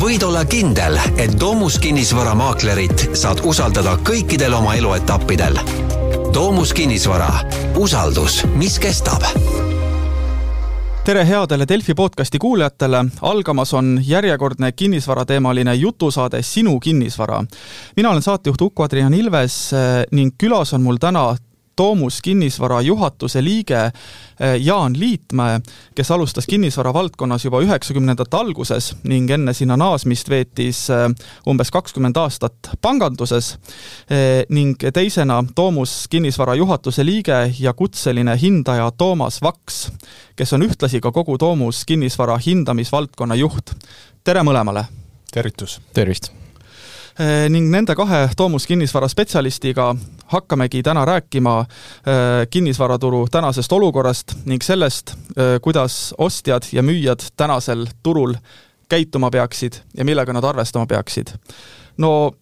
võid olla kindel, et Domus kinnisvaramaaklerit saad usaldada kõikidel oma eluetappidel. Domus kinnisvara, usaldus, mis kestab tere headele Delfi podcasti kuulajatele, algamas on järjekordne kinnisvarateemaline jutusaade Sinu kinnisvara. mina olen saatejuht Uku-Adrian Ilves eh, ning külas on mul täna Toomus kinnisvara juhatuse liige eh, Jaan Liitmäe, kes alustas kinnisvara valdkonnas juba üheksakümnendate alguses ning enne sinna naasmist veetis eh, umbes kakskümmend aastat panganduses eh, ning teisena Toomus kinnisvara juhatuse liige ja kutseline hindaja Toomas Vaks, kes on ühtlasi ka kogu Toomus kinnisvara hindamisvaldkonna juht. tere mõlemale! tervitus! tervist! Ning nende kahe Toomus kinnisvara spetsialistiga hakkamegi täna rääkima äh, kinnisvaraturu tänasest olukorrast ning sellest, äh, kuidas ostjad ja müüjad tänasel turul käituma peaksid ja millega nad arvestama peaksid. no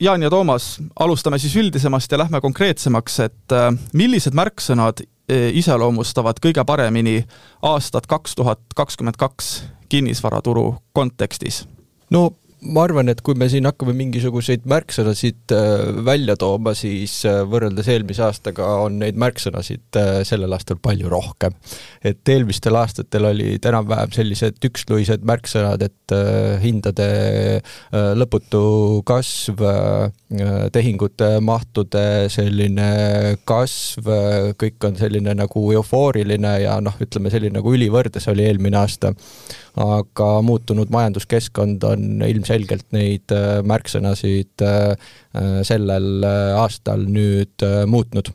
Jaan ja Toomas, alustame siis üldisemast ja lähme konkreetsemaks, et äh, millised märksõnad iseloomustavad kõige paremini aastat kaks tuhat kakskümmend kaks kinnisvaraturu kontekstis? no ma arvan, et kui me siin hakkame mingisuguseid märksõnasid äh, välja tooma, siis äh, võrreldes eelmise aastaga on neid märksõnasid äh, sellel aastal palju rohkem. et eelmistel aastatel olid enam-vähem sellised üksluised märksõnad, et hindade lõputu kasv, tehingute mahtude selline kasv, kõik on selline nagu eufooriline ja noh, ütleme selline nagu ülivõrdes oli eelmine aasta aga muutunud majanduskeskkond on ilmselgelt neid äh, märksõnasid äh, äh, sellel aastal nüüd muutnud.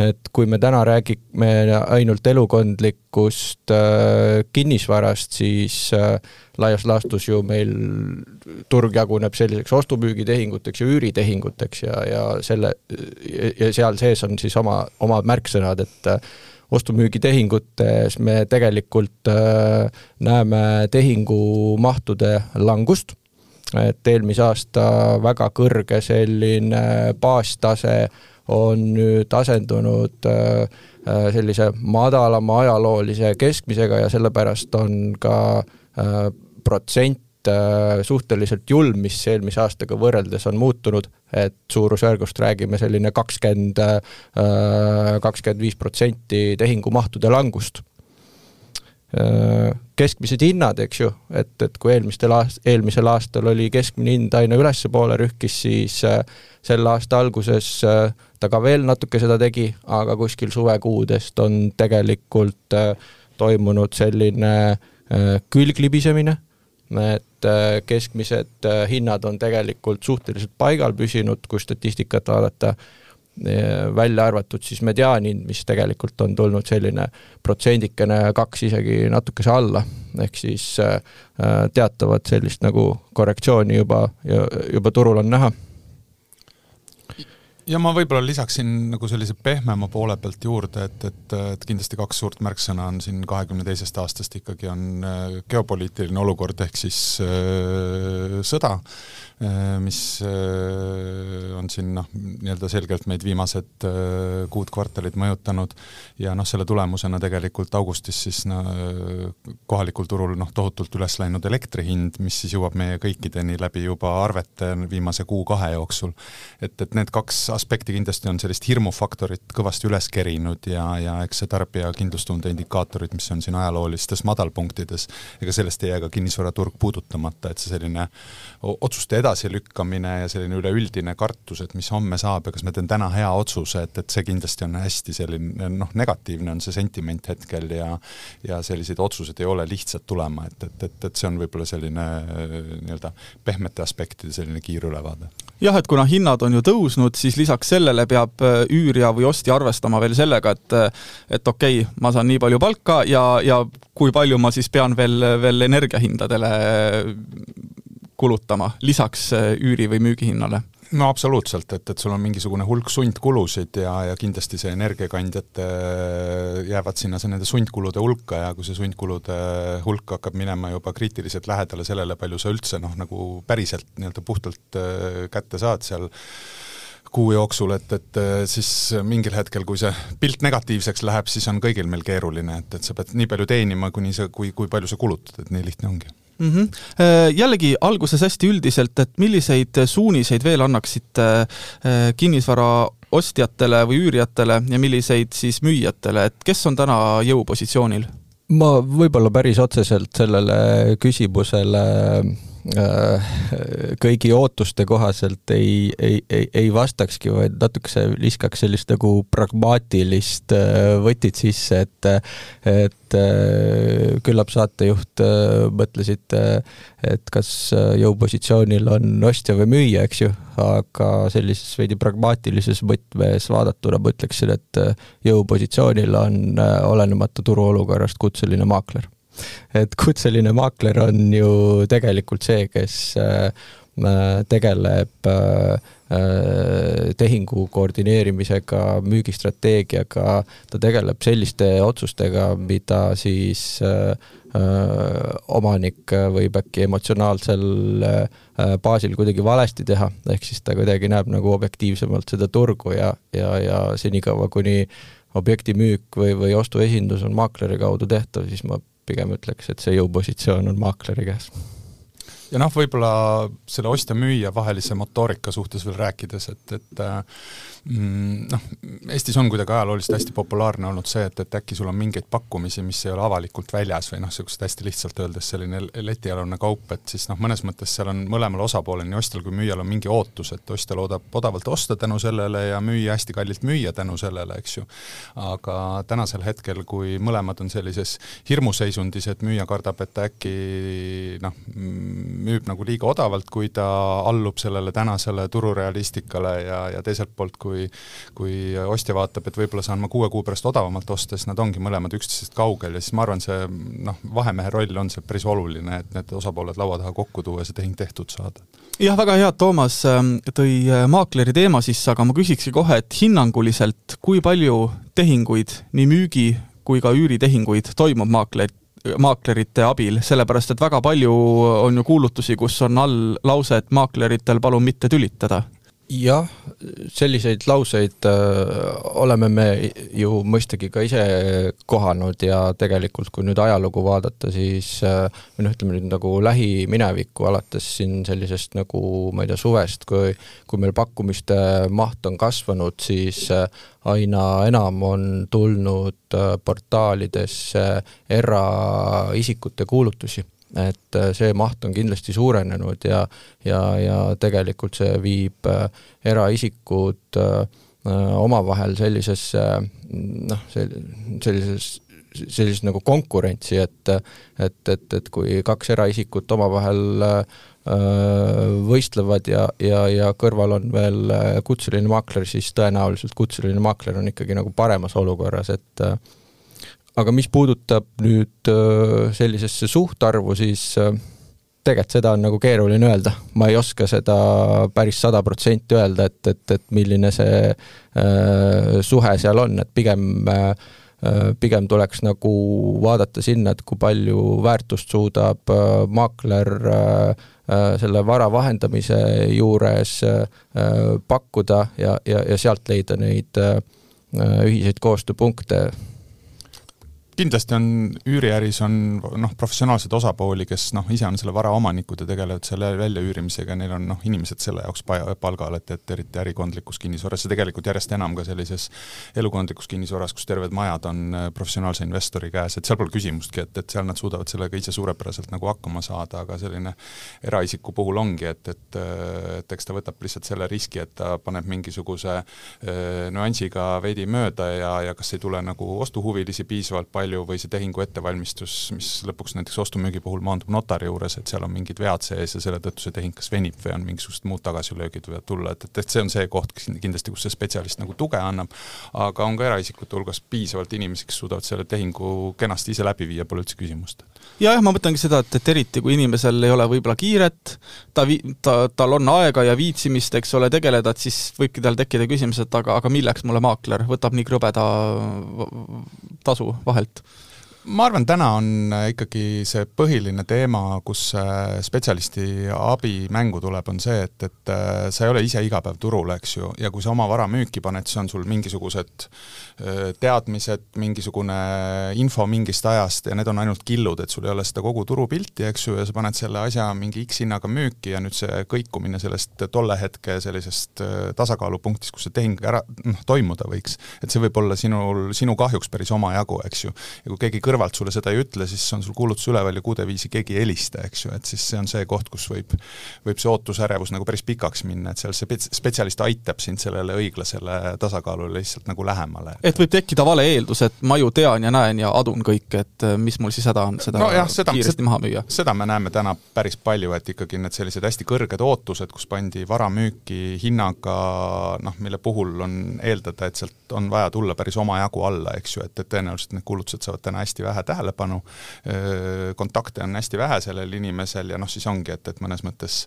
Et kui me täna räägime ainult elukondlikust kinnisvarast, siis laias laastus ju meil turg jaguneb selliseks ostu-müügitehinguteks ja üüritehinguteks ja, ja selle ja seal sees on siis oma, omad märksõnad, et ostu-müügitehingutes me tegelikult äh, näeme tehingumahtude langust, et eelmise aasta väga kõrge selline baastase on nüüd asendunud äh, äh, sellise madalama ajaloolise keskmisega ja sellepärast on ka protsent suhteliselt julm, mis eelmise aastaga võrreldes on muutunud, et suurusjärgust räägime selline kakskümmend, äh, kakskümmend viis protsenti tehingumahtude langust. Äh, keskmised hinnad, eks ju, et, et kui eelmistel aast-, eelmisel aastal oli keskmine hind aina ülespoole rühkis, siis selle aasta alguses ta ka veel natuke seda tegi, aga kuskil suvekuudest on tegelikult toimunud selline külglibisemine et äh, keskmised äh, hinnad on tegelikult suhteliselt paigal püsinud, kui statistikat vaadata, äh, välja arvatud siis mediaanhind, mis tegelikult on tulnud selline protsendikene kaks isegi natukese alla, ehk siis teatavat sellist nagu korrektsiooni juba, juba turul on näha ja ma võib-olla lisaksin nagu sellise pehmema poole pealt juurde, et, et, et kindlasti kaks suurt märksõna on siin kahekümne teisest aastast ikkagi on äh, geopoliitiline olukord ehk siis äh, sõda mis äh, on siin noh, nii-öelda selgelt meid viimased äh, kuud-kvartalid mõjutanud ja noh, selle tulemusena tegelikult augustis siis no, kohalikul turul noh, tohutult üles läinud elektri hind, mis siis jõuab meie kõikideni läbi juba arvete viimase kuu-kahe jooksul. et, et need kaks aspekti kindlasti on sellist hirmufaktorit kõvasti üles kerinud ja, ja eks see tarbija kindlustunde indikaatorid, mis on siin ajaloolistes madalpunktides, ega sellest ei jää ka kinnisvaraturg puudutamata, et see selline otsuste edasi edasilükkamine ja selline üleüldine kartus, et mis homme saab ja kas ma teen täna hea otsuse, et, et see kindlasti on hästi selline noh, negatiivne on see sentiment hetkel ja ja selliseid otsuseid ei ole lihtsad tulema, et, et, et, et see on võib-olla selline nii-öelda pehmete aspektide selline kiirülevaade. jah, et kuna hinnad on ju tõusnud, siis lisaks sellele peab äh, üürija või ostja arvestama veel sellega, et et okei okay,, ma saan nii palju palka ja, ja kui palju ma siis pean veel, veel energiahindadele kulutama lisaks äh, üüri- või müügihinnale? no absoluutselt, et, et sul on mingisugune hulk sundkulusid ja, ja kindlasti see energiakandjad äh, jäävad sinna nende sundkulude hulka ja kui see sundkulude hulk hakkab minema juba kriitiliselt lähedale sellele, palju sa üldse noh, nagu päriselt nii-öelda puhtalt äh, kätte saad seal kuu jooksul, et, et siis mingil hetkel, kui see pilt negatiivseks läheb, siis on kõigil meil keeruline, et, et sa pead nii palju teenima, kuni sa, kui, kui palju sa kulutad, et nii lihtne ongi mm. -hmm. Jällegi alguses hästi üldiselt, et milliseid suuniseid veel annaksite äh, kinnisvara ostjatele või üürijatele ja milliseid siis müüjatele, et kes on täna jõupositsioonil? ma võib-olla päris otseselt sellele küsimusele kõigi ootuste kohaselt ei, ei, ei, ei vastakski, vaid natukese viskaks sellist nagu pragmaatilist äh, võtit sisse, et et äh, küllap saatejuht mõtlesite, et kas jõupositsioonil on ostja või müüja, eks ju, aga sellises veidi pragmaatilises võtmes vaadatuna ma ütleksin, et jõupositsioonil on olenemata turuolukorrast kutseline maakler et kutseline maakler on ju tegelikult see, kes äh, tegeleb äh, äh, tehingu koordineerimisega, müügistrateegiaga, ta tegeleb selliste otsustega, mida siis omanik võib äkki emotsionaalsel baasil kuidagi valesti teha, ehk siis ta kuidagi näeb nagu objektiivsemalt seda turgu ja, ja, ja senikaua, kuni objekti müük või, või ostuesindus on maakleri kaudu tehtav, siis ma pigem ütleks, et see jõupositsioon on maakleri käes. Ja noh, võib-olla selle ostja-müüja vahelise motoorika suhtes veel rääkides, et, et mm, noh, Eestis on kuidagi ajalooliselt hästi populaarne olnud see, et, et äkki sul on mingeid pakkumisi, mis ei ole avalikult väljas või noh, niisugused hästi lihtsalt öeldes selline letialune kaup, et siis noh, mõnes mõttes seal on mõlemal osapoolel, nii ostjal kui müüjal on mingi ootus, et ostja loodab odavalt osta tänu sellele ja müüja hästi kallilt müüa tänu sellele, eks ju. aga tänasel hetkel, kui mõlemad on sellises hirmuseisundis, et müüja kardab, et äkki noh, müüb nagu liiga odavalt, kui ta allub sellele tänasele tururealistikale ja, ja teiselt poolt, kui kui ostja vaatab, et võib-olla saan ma kuue kuu pärast odavamalt osta, siis nad ongi mõlemad üksteisest kaugel ja siis ma arvan, see noh, vahemehe roll on see päris oluline, et need osapooled laua taha kokku tuua ja see tehing tehtud saada. jah, väga hea, Toomas ähm, tõi äh, maakleri teema sisse, aga ma küsikski kohe, et hinnanguliselt, kui palju tehinguid, nii müügi kui ka üüritehinguid toimub maaklerit maaklerite abil, sellepärast et väga palju on ju kuulutusi, kus on all lause, et maakleritel palun mitte tülitada jah, selliseid lauseid äh, oleme me ju mõistagi ka ise kohanud ja tegelikult, kui nüüd ajalugu vaadata, siis äh, või noh, ütleme nüüd nagu lähiminevikku, alates siin sellisest nagu ma ei tea, suvest, kui kui meil pakkumiste maht on kasvanud, siis äh, aina enam on tulnud äh, portaalidesse eraisikute kuulutusi et äh, see maht on kindlasti suurenenud ja, ja, ja tegelikult see viib äh, eraisikud äh, omavahel sellisesse noh, sellises sellist nagu konkurentsi, et et, et, et kui kaks eraisikut omavahel võistlevad ja, ja, ja kõrval on veel kutseline maakler, siis tõenäoliselt kutseline maakler on ikkagi nagu paremas olukorras, et aga mis puudutab nüüd äh, sellisesse suhtarvu, siis äh, tegelikult seda on nagu keeruline öelda, ma ei oska seda päris sada protsenti öelda, et, et, et milline see äh, suhe seal on, et pigem äh, pigem tuleks nagu vaadata sinna, et kui palju väärtust suudab äh, maakler äh, selle vara vahendamise juures pakkuda ja, ja, ja sealt leida neid ühiseid koostööpunkte kindlasti on üüriäris on noh, professionaalseid osapooli, kes noh, ise on selle vara omanikud ja tegelevad selle väljaüürimisega, neil on noh, inimesed selle jaoks palgal, et, et eriti ärikondlikus kinnisvaras ja tegelikult järjest enam ka sellises elukondlikus kinnisvaras, kus terved majad on äh, professionaalse investori käes, et seal pole küsimustki, et, et seal nad suudavad sellega ise suurepäraselt nagu hakkama saada, aga selline eraisiku puhul ongi, et, et et eks ta võtab lihtsalt selle riski, et ta paneb mingisuguse äh, nüansiga veidi mööda ja, ja kas ei tule nagu ostuhuvilisi piisavalt palju, palju või see tehingu ettevalmistus, mis lõpuks näiteks ostu-müügi puhul maandub notari juures, et seal on mingid vead sees ja selle tõttu see tehing kas venib või on mingisugused muud tagasilöögid võivad tulla, et, et, et see on see koht kindlasti, kus see spetsialist nagu tuge annab, aga on ka eraisikute hulgas piisavalt inimesi, kes suudavad selle tehingu kenasti ise läbi viia, pole üldse küsimust. jah, ma mõtlengi seda, et, et eriti kui inimesel ei ole võib-olla kiiret, ta vi-, ta, tal on aega ja viitsimist, eks ole, tegeleda, et siis võibki tal tekkida küsimus, et aga, aga milleks mulle maakler, võtab nii krõbeda tasu vahelt? Ma arvan, täna on äh, ikkagi see põhiline teema, kus äh, spetsialisti abi mängu tuleb, on see, et, et äh, sa ei ole ise iga päev turul, eks ju, ja kui sa oma vara müüki paned, siis on sul mingisugused teadmised, mingisugune info mingist ajast ja need on ainult killud, et sul ei ole seda kogu turupilti, eks ju, ja sa paned selle asja mingi X hinnaga müüki ja nüüd see kõikumine sellest tolle hetke sellisest tasakaalupunktist, kus see tehing ära, noh, toimuda võiks, et see võib olla sinul, sinu kahjuks päris omajagu, eks ju. ja kui keegi kõrvalt sulle seda ei ütle, siis on sul kuulutus üleval ja kuudeviisi keegi ei helista, eks ju, et siis see on see koht, kus võib, võib see ootusärevus nagu päris pikaks minna, et seal see spetsialist aitab sind sellele õiglasele tasakaalule lihtsalt nagu lähemale. Et võib tekkida vale eeldus, et ma ju tean ja näen ja adun kõike, et äh, mis mul siis häda on seda no jah, seda, kiiresti seda, maha müüa? seda me näeme täna päris palju, et ikkagi need sellised hästi kõrged ootused, kus pandi vara müüki hinnaga noh, mille puhul on eeldada, et sealt on vaja tulla päris omajagu alla, eks ju, et, et tõenäoliselt need kulutused saavad täna hästi vähe tähelepanu, kontakte on hästi vähe sellel inimesel ja noh, siis ongi, et, et mõnes mõttes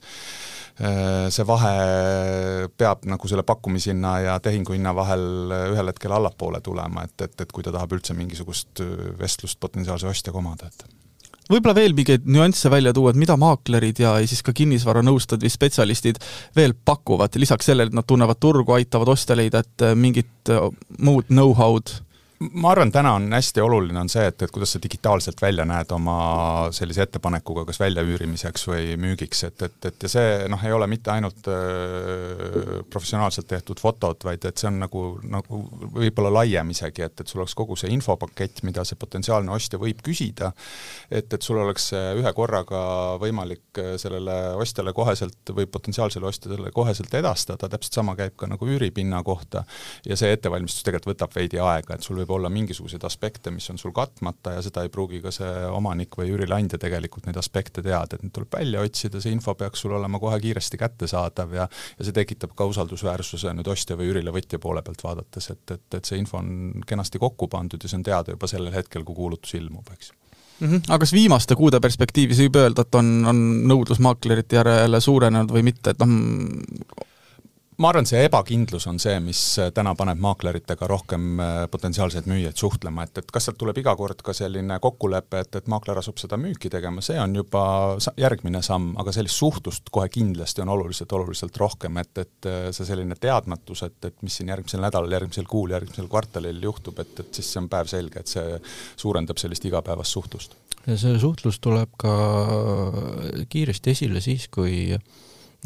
see vahe peab nagu selle pakkumishinna ja tehinguhinna vahel ühel hetkel allapoole tulema, et, et, et kui ta tahab üldse mingisugust vestlust potentsiaalse ostjaga omada, et. Võib-olla veel mingeid nüansse välja tuua, et mida maaklerid ja, ja siis ka kinnisvaranõustajad või spetsialistid veel pakuvad, lisaks sellele, et nad tunnevad turgu, aitavad ostja leida, et mingit muud know-how'd ma arvan, täna on hästi oluline, on see, et, et kuidas sa digitaalselt välja näed oma sellise ettepanekuga kas väljaüürimiseks või müügiks, et, et, et ja see noh, ei ole mitte ainult äh, professionaalselt tehtud fotod, vaid et see on nagu, nagu võib-olla laiem isegi, et, et sul oleks kogu see infopakett, mida see potentsiaalne ostja võib küsida, et, et sul oleks ühe korraga võimalik sellele ostjale koheselt või potentsiaalsele ostjale koheselt edastada, täpselt sama käib ka nagu üüripinna kohta, ja see ettevalmistus tegelikult võtab veidi aega, et sul võib olla mingisuguseid aspekte, mis on sul katmata ja seda ei pruugi ka see omanik või üürileandja tegelikult neid aspekte teada, et need tuleb välja otsida, see info peaks sul olema kohe kiiresti kättesaadav ja ja see tekitab ka usaldusväärsuse nüüd ostja või üürilevõtja poole pealt vaadates, et, et, et see info on kenasti kokku pandud ja see on teada juba sellel hetkel, kui kuulutus ilmub, eks mm. -hmm. aga kas viimaste kuude perspektiivis võib öelda, et on, on nõudlus maaklerite järele suurenenud või mitte, et noh, ma arvan, see ebakindlus on see, mis äh, täna paneb maakleritega rohkem äh, potentsiaalseid müüjaid suhtlema, et, et kas sealt tuleb iga kord ka selline kokkulepe, et, et maakler asub seda müüki tegema, see on juba järgmine samm, aga sellist suhtlust kohe kindlasti on oluliselt, oluliselt rohkem, et, et äh, see selline teadmatus, et, et mis siin järgmisel nädalal, järgmisel kuul, järgmisel kvartalil juhtub, et, et siis see on päevselge, et see suurendab sellist igapäevast suhtlust. ja see suhtlus tuleb ka kiiresti esile siis, kui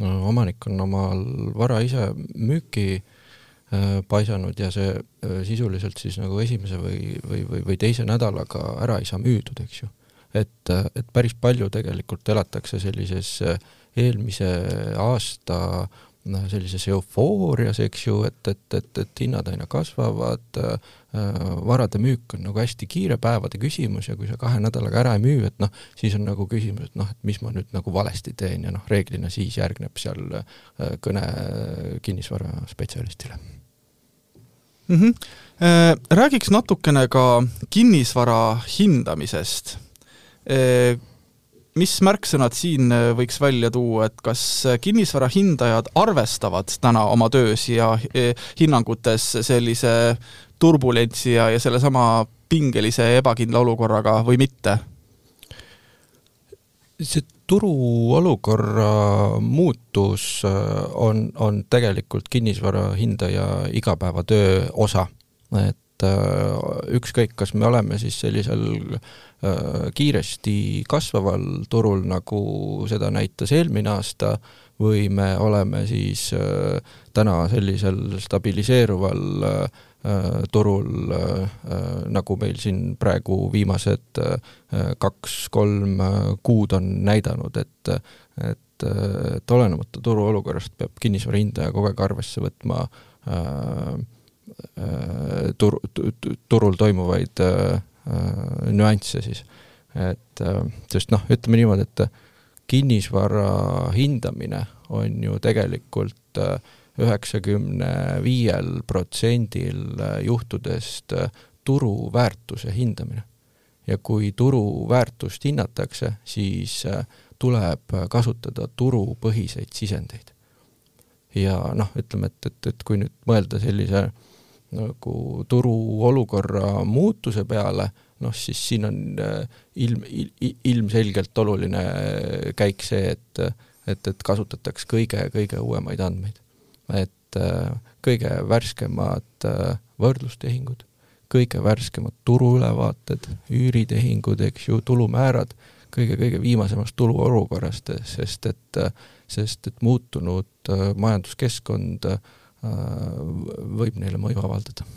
omanik on omal vara ise müüki äh, paisanud ja see äh, sisuliselt siis nagu esimese või, või, või, või teise nädalaga ära ei saa müüdud, eks ju. et, äh, et päris palju tegelikult elatakse sellises eelmise aasta noh, sellises eufoorias, eks ju, et, et, et, et hinnad aina kasvavad äh,, varade müük on nagu hästi kiire päevade küsimus ja kui sa kahe nädalaga ära ei müü, et noh, siis on nagu küsimus, et noh, et mis ma nüüd nagu valesti teen ja noh, reeglina siis järgneb seal äh, kõne kinnisvaraspetsialistile mm. -hmm. Räägiks natukene ka kinnisvara hindamisest mis märksõnad siin äh, võiks välja tuua, et kas äh, kinnisvara hindajad arvestavad täna oma töös ja äh, hinnangutes sellise turbulentsi ja, ja sellesama pingelise ja ebakindla olukorraga või mitte? see turuolukorra muutus on, on tegelikult kinnisvara hindaja igapäevatöö osa, et ükskõik, kas me oleme siis sellisel Äh, kiiresti kasvaval turul, nagu seda näitas eelmine aasta, või me oleme siis äh, täna sellisel stabiliseeruval äh, turul, nagu meil siin praegu viimased kaks-kolm kuud on näidanud, et et, et olenemata turuolukorrast peab kinnisvara hindaja kogu aeg arvesse võtma tur-, turul toimuvaid Äh, nüansse siis. et äh, sest noh, ütleme niimoodi, et kinnisvara hindamine on ju tegelikult äh, üheksakümne viiel protsendil juhtudest turuväärtuse hindamine. ja kui turuväärtust hinnatakse, siis tuleb kasutada turupõhiseid sisendeid. ja noh, ütleme, et, et, et kui nüüd mõelda sellise äh, nagu turuolukorra muutuse peale, noh, siis siin on ilm, ilmselgelt oluline käik see, et et, et kasutataks kõige, kõige uuemaid andmeid. et kõige värskemad võrdlustehingud, kõige värskemad turuülevaated, üüritehingud, eks ju, tulumäärad, kõige-kõige viimasemast turuolukorrast, sest et, sest et muutunud majanduskeskkond võib neile mõju avaldada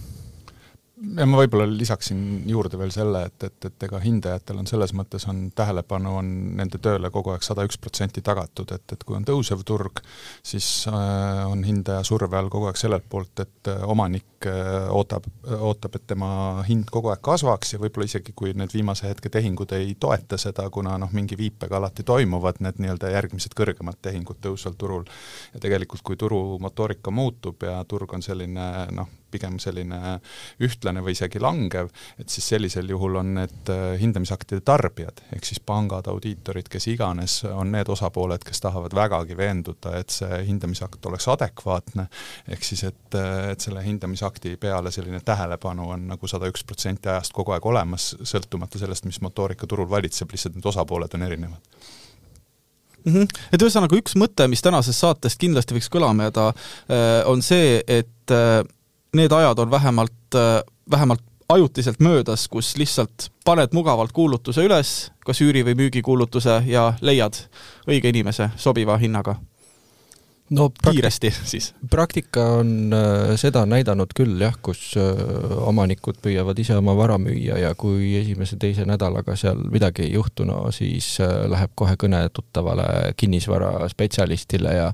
ja ma võib-olla lisaksin juurde veel selle, et, et, et ega hindajatel on selles mõttes on tähelepanu on nende tööle kogu aeg sada üks protsenti tagatud, et, et kui on tõusev turg, siis äh, on hindaja surve all kogu aeg sellelt poolt, et äh, omanik äh, ootab, ootab, et tema hind kogu aeg kasvaks ja võib-olla isegi, kui need viimase hetke tehingud ei toeta seda, kuna noh, mingi viipega alati toimuvad need nii-öelda järgmised kõrgemad tehingud tõusval turul, ja tegelikult kui turu motoorika muutub ja turg on selline noh, pigem selline ühtlane või isegi langev, et siis sellisel juhul on need äh, hindamisaktide tarbijad, ehk siis pangad, audiitorid, kes iganes, on need osapooled, kes tahavad vägagi veenduda, et see hindamisakt oleks adekvaatne, ehk siis et, äh, et selle hindamisakti peale selline tähelepanu on nagu sada üks protsenti ajast kogu aeg olemas, sõltumata sellest, mis motoorika turul valitseb, lihtsalt need osapooled on erinevad mm. -hmm. et ühesõnaga üks mõte, mis tänasest saatest kindlasti võiks kõlama jääda, äh, on see, et need ajad on vähemalt, äh, vähemalt ajutiselt möödas, kus lihtsalt paned mugavalt kuulutuse üles, kas üüri- või müügikuulutuse ja leiad õige inimese sobiva hinnaga no kiiresti siis? praktika on äh, seda näidanud küll jah, kus äh, omanikud püüavad ise oma vara müüa ja kui esimese-teise nädalaga seal midagi ei juhtu, no siis äh, läheb kohe kõne tuttavale kinnisvaraspetsialistile ja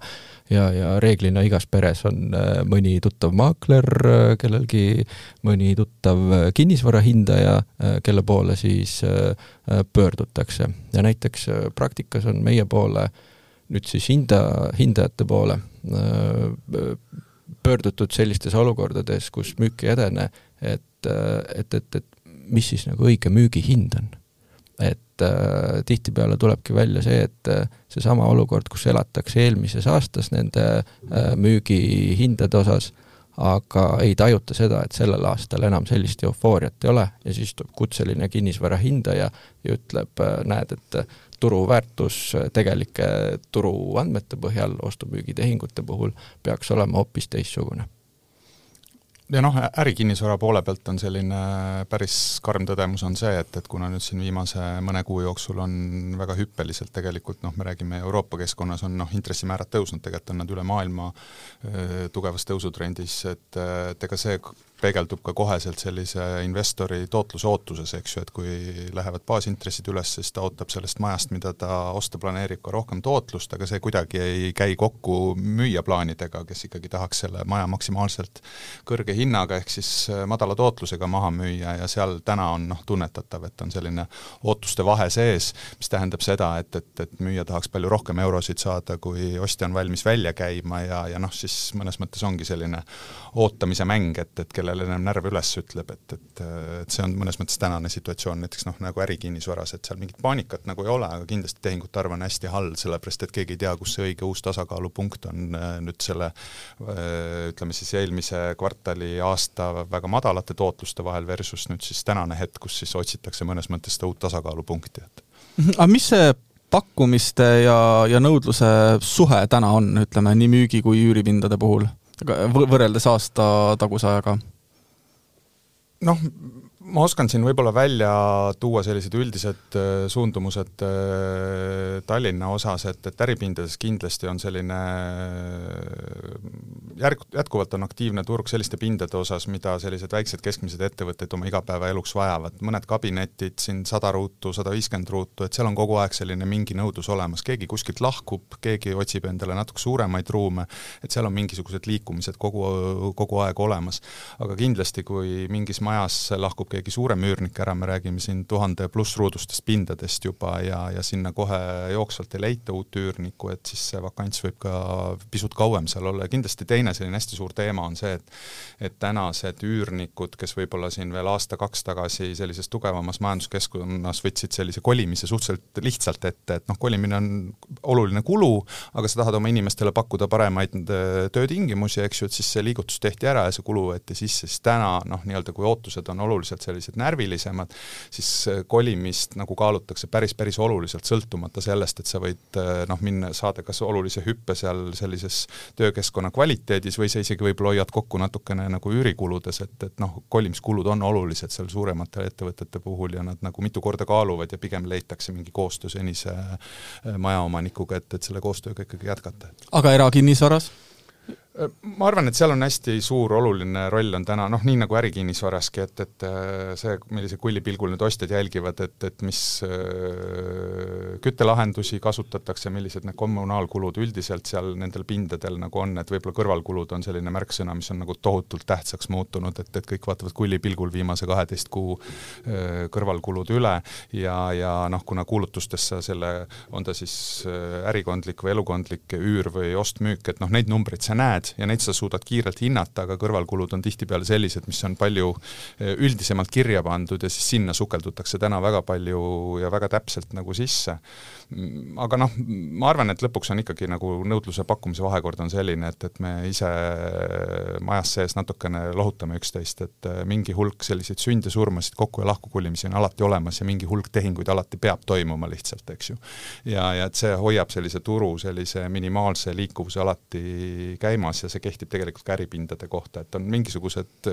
ja, ja reeglina igas peres on äh, mõni tuttav maakler, äh, kellelgi mõni tuttav äh, kinnisvara hindaja, kelle poole siis pöördutakse. ja näiteks praktikas on meie poole, nüüd siis hinda, hindajate poole pöördutud sellistes olukordades, kus müük ei edene, et, et, et, et mis siis nagu õige müügihind on. Et äh, tihtipeale tulebki välja see, et äh, seesama olukord, kus elatakse eelmises aastas nende äh, müügihindade osas, aga ei tajuta seda, et sellel aastal enam sellist eufooriat ei ole ja siis tuleb kutseline kinnisvara hindaja ja ütleb, äh, näed, et turuväärtus tegelike turuandmete põhjal ostu-müügitehingute puhul peaks olema hoopis teistsugune ja noh, ärikinnisvara poole pealt on selline päris karm tõdemus on see, et, et kuna nüüd siin viimase mõne kuu jooksul on väga hüppeliselt tegelikult noh, me räägime Euroopa keskkonnas on noh, intressimäärad tõusnud, tegelikult on nad üle maailma öö, tugevas tõusutrendis, et, et ega see peegeldub ka koheselt sellise investori tootluse ootuses, eks ju, et kui lähevad baasintressid üles, siis ta ootab sellest majast, mida ta osta planeerib, ka rohkem tootlust, aga see kuidagi ei käi kokku müüja plaanidega, kes ikkagi tahaks selle maja maksimaalselt kõrge hinnaga, ehk siis äh, madala tootlusega maha müüa ja seal täna on noh, tunnetatav, et on selline ootuste vahe sees, mis tähendab seda, et, et, et müüja tahaks palju rohkem eurosid saada, kui ostja on valmis välja käima ja, ja noh, siis mõnes mõttes ongi selline ootamise mäng, et, et kelle kellel enam närv üles ütleb, et, et, et see on mõnes mõttes tänane situatsioon näiteks noh, nagu ärikinnisvaras, et seal mingit paanikat nagu ei ole, aga kindlasti tehingute arv on hästi halb, sellepärast et keegi ei tea, kus see õige uus tasakaalupunkt on nüüd selle ütleme siis eelmise kvartali aasta väga madalate tootluste vahel versus nüüd siis tänane hetk, kus siis otsitakse mõnes mõttes seda uut tasakaalupunkti, et aga mis see pakkumiste ja, ja nõudluse suhe täna on, ütleme nii müügi kui üüripindade puhul, võrreldes aasta taguse ajaga? Noh, ma oskan siin võib-olla välja tuua sellised üldised äh, suundumused äh, Tallinna osas, et, et äripindades kindlasti on selline äh, järg, jätkuvalt on aktiivne turg selliste pindade osas, mida sellised väiksed keskmised ettevõtted oma igapäevaeluks vajavad, mõned kabinetid siin sada ruutu, sada viiskümmend ruutu, et seal on kogu aeg selline mingi nõudlus olemas, keegi kuskilt lahkub, keegi otsib endale natuke suuremaid ruume, et seal on mingisugused liikumised kogu, kogu aeg olemas. aga kindlasti, kui mingis majas lahkub keegi keegi suurem üürnik ära, me räägime siin tuhande pluss ruudustest pindadest juba ja, ja sinna kohe jooksvalt ei leita uut üürnikku, et siis see vakants võib ka pisut kauem seal olla. Ja kindlasti teine selline hästi suur teema on see, et et tänased üürnikud, kes võib-olla siin veel aasta-kaks tagasi sellises tugevamas majanduskeskkonnas võtsid sellise kolimise suhteliselt lihtsalt ette, et noh, kolimine on oluline kulu, aga sa tahad oma inimestele pakkuda paremaid töötingimusi, eks ju, et siis see liigutus tehti ära ja see kulu võeti sisse, siis täna noh, nii-öelda kui ootused on oluliselt sellised närvilisemad, siis kolimist nagu kaalutakse päris, päris oluliselt, sõltumata sellest, et sa võid noh, minna, saada kas olulise hüppe seal sellises töökeskkonna kvaliteedis või sa isegi võib-olla hoiad kokku natukene nagu üürikuludes, et, et noh, kolimiskulud on olulised seal suuremate ettevõtete puhul ja nad nagu mitu korda kaaluvad ja pigem leitakse mingi koostöö senise äh, majaomanikuga, et, et selle koostööga ikkagi jätkata. aga erakinnisvaras? Ma arvan, et seal on hästi suur oluline roll on täna noh, nii nagu ärikinnisvaraski, et, et äh, see, millise kullipilgul nüüd ostjad jälgivad, et, et mis äh, küttelahendusi kasutatakse, millised need kommunaalkulud üldiselt seal nendel pindadel nagu on, et võib-olla kõrvalkulud on selline märksõna, mis on nagu tohutult tähtsaks muutunud, et, et kõik vaatavad kullipilgul viimase kaheteist kuu äh, kõrvalkulud üle ja, ja noh, kuna kuulutustesse selle, on ta siis ärikondlik või elukondlik üür või ost-müük, et noh, neid numbreid sa näed, ja neid sa suudad kiirelt hinnata, aga kõrvalkulud on tihtipeale sellised, mis on palju eh, üldisemalt kirja pandud ja siis sinna sukeldutakse täna väga palju ja väga täpselt nagu sisse. Mm, aga noh, ma arvan, et lõpuks on ikkagi nagu nõudluse-pakkumise vahekord on selline, et, et me ise majas sees natukene lohutame üksteist, et eh, mingi hulk selliseid sünde, surmasid, kokku- ja lahkukolimisi on alati olemas ja mingi hulk tehinguid alati peab toimuma lihtsalt, eks ju. ja, ja et see hoiab sellise turu sellise minimaalse liikuvuse alati käimas, olemas ja see kehtib tegelikult ka äripindade kohta, et on mingisugused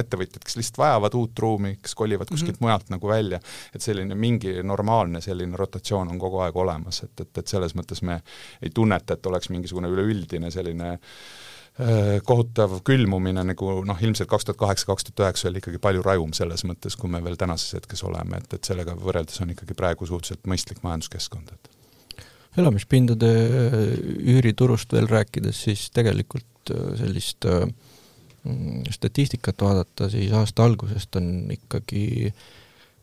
ettevõtjad, kes lihtsalt vajavad uut ruumi, kes kolivad kuskilt mm -hmm. mujalt nagu välja, et selline mingi normaalne selline rotatsioon on kogu aeg olemas, et, et, et selles mõttes me ei tunneta, et oleks mingisugune üleüldine selline kohutav külmumine, nagu noh, ilmselt kaks tuhat kaheksa, kaks tuhat üheksa oli ikkagi palju rajum selles mõttes, kui me veel tänases hetkes oleme, et, et sellega võrreldes on ikkagi praegu suhteliselt mõistlik majanduskeskkond, et elamispindade äh, üüriturust veel rääkides, siis tegelikult äh, sellist äh, mm, statistikat vaadata, siis aasta algusest on ikkagi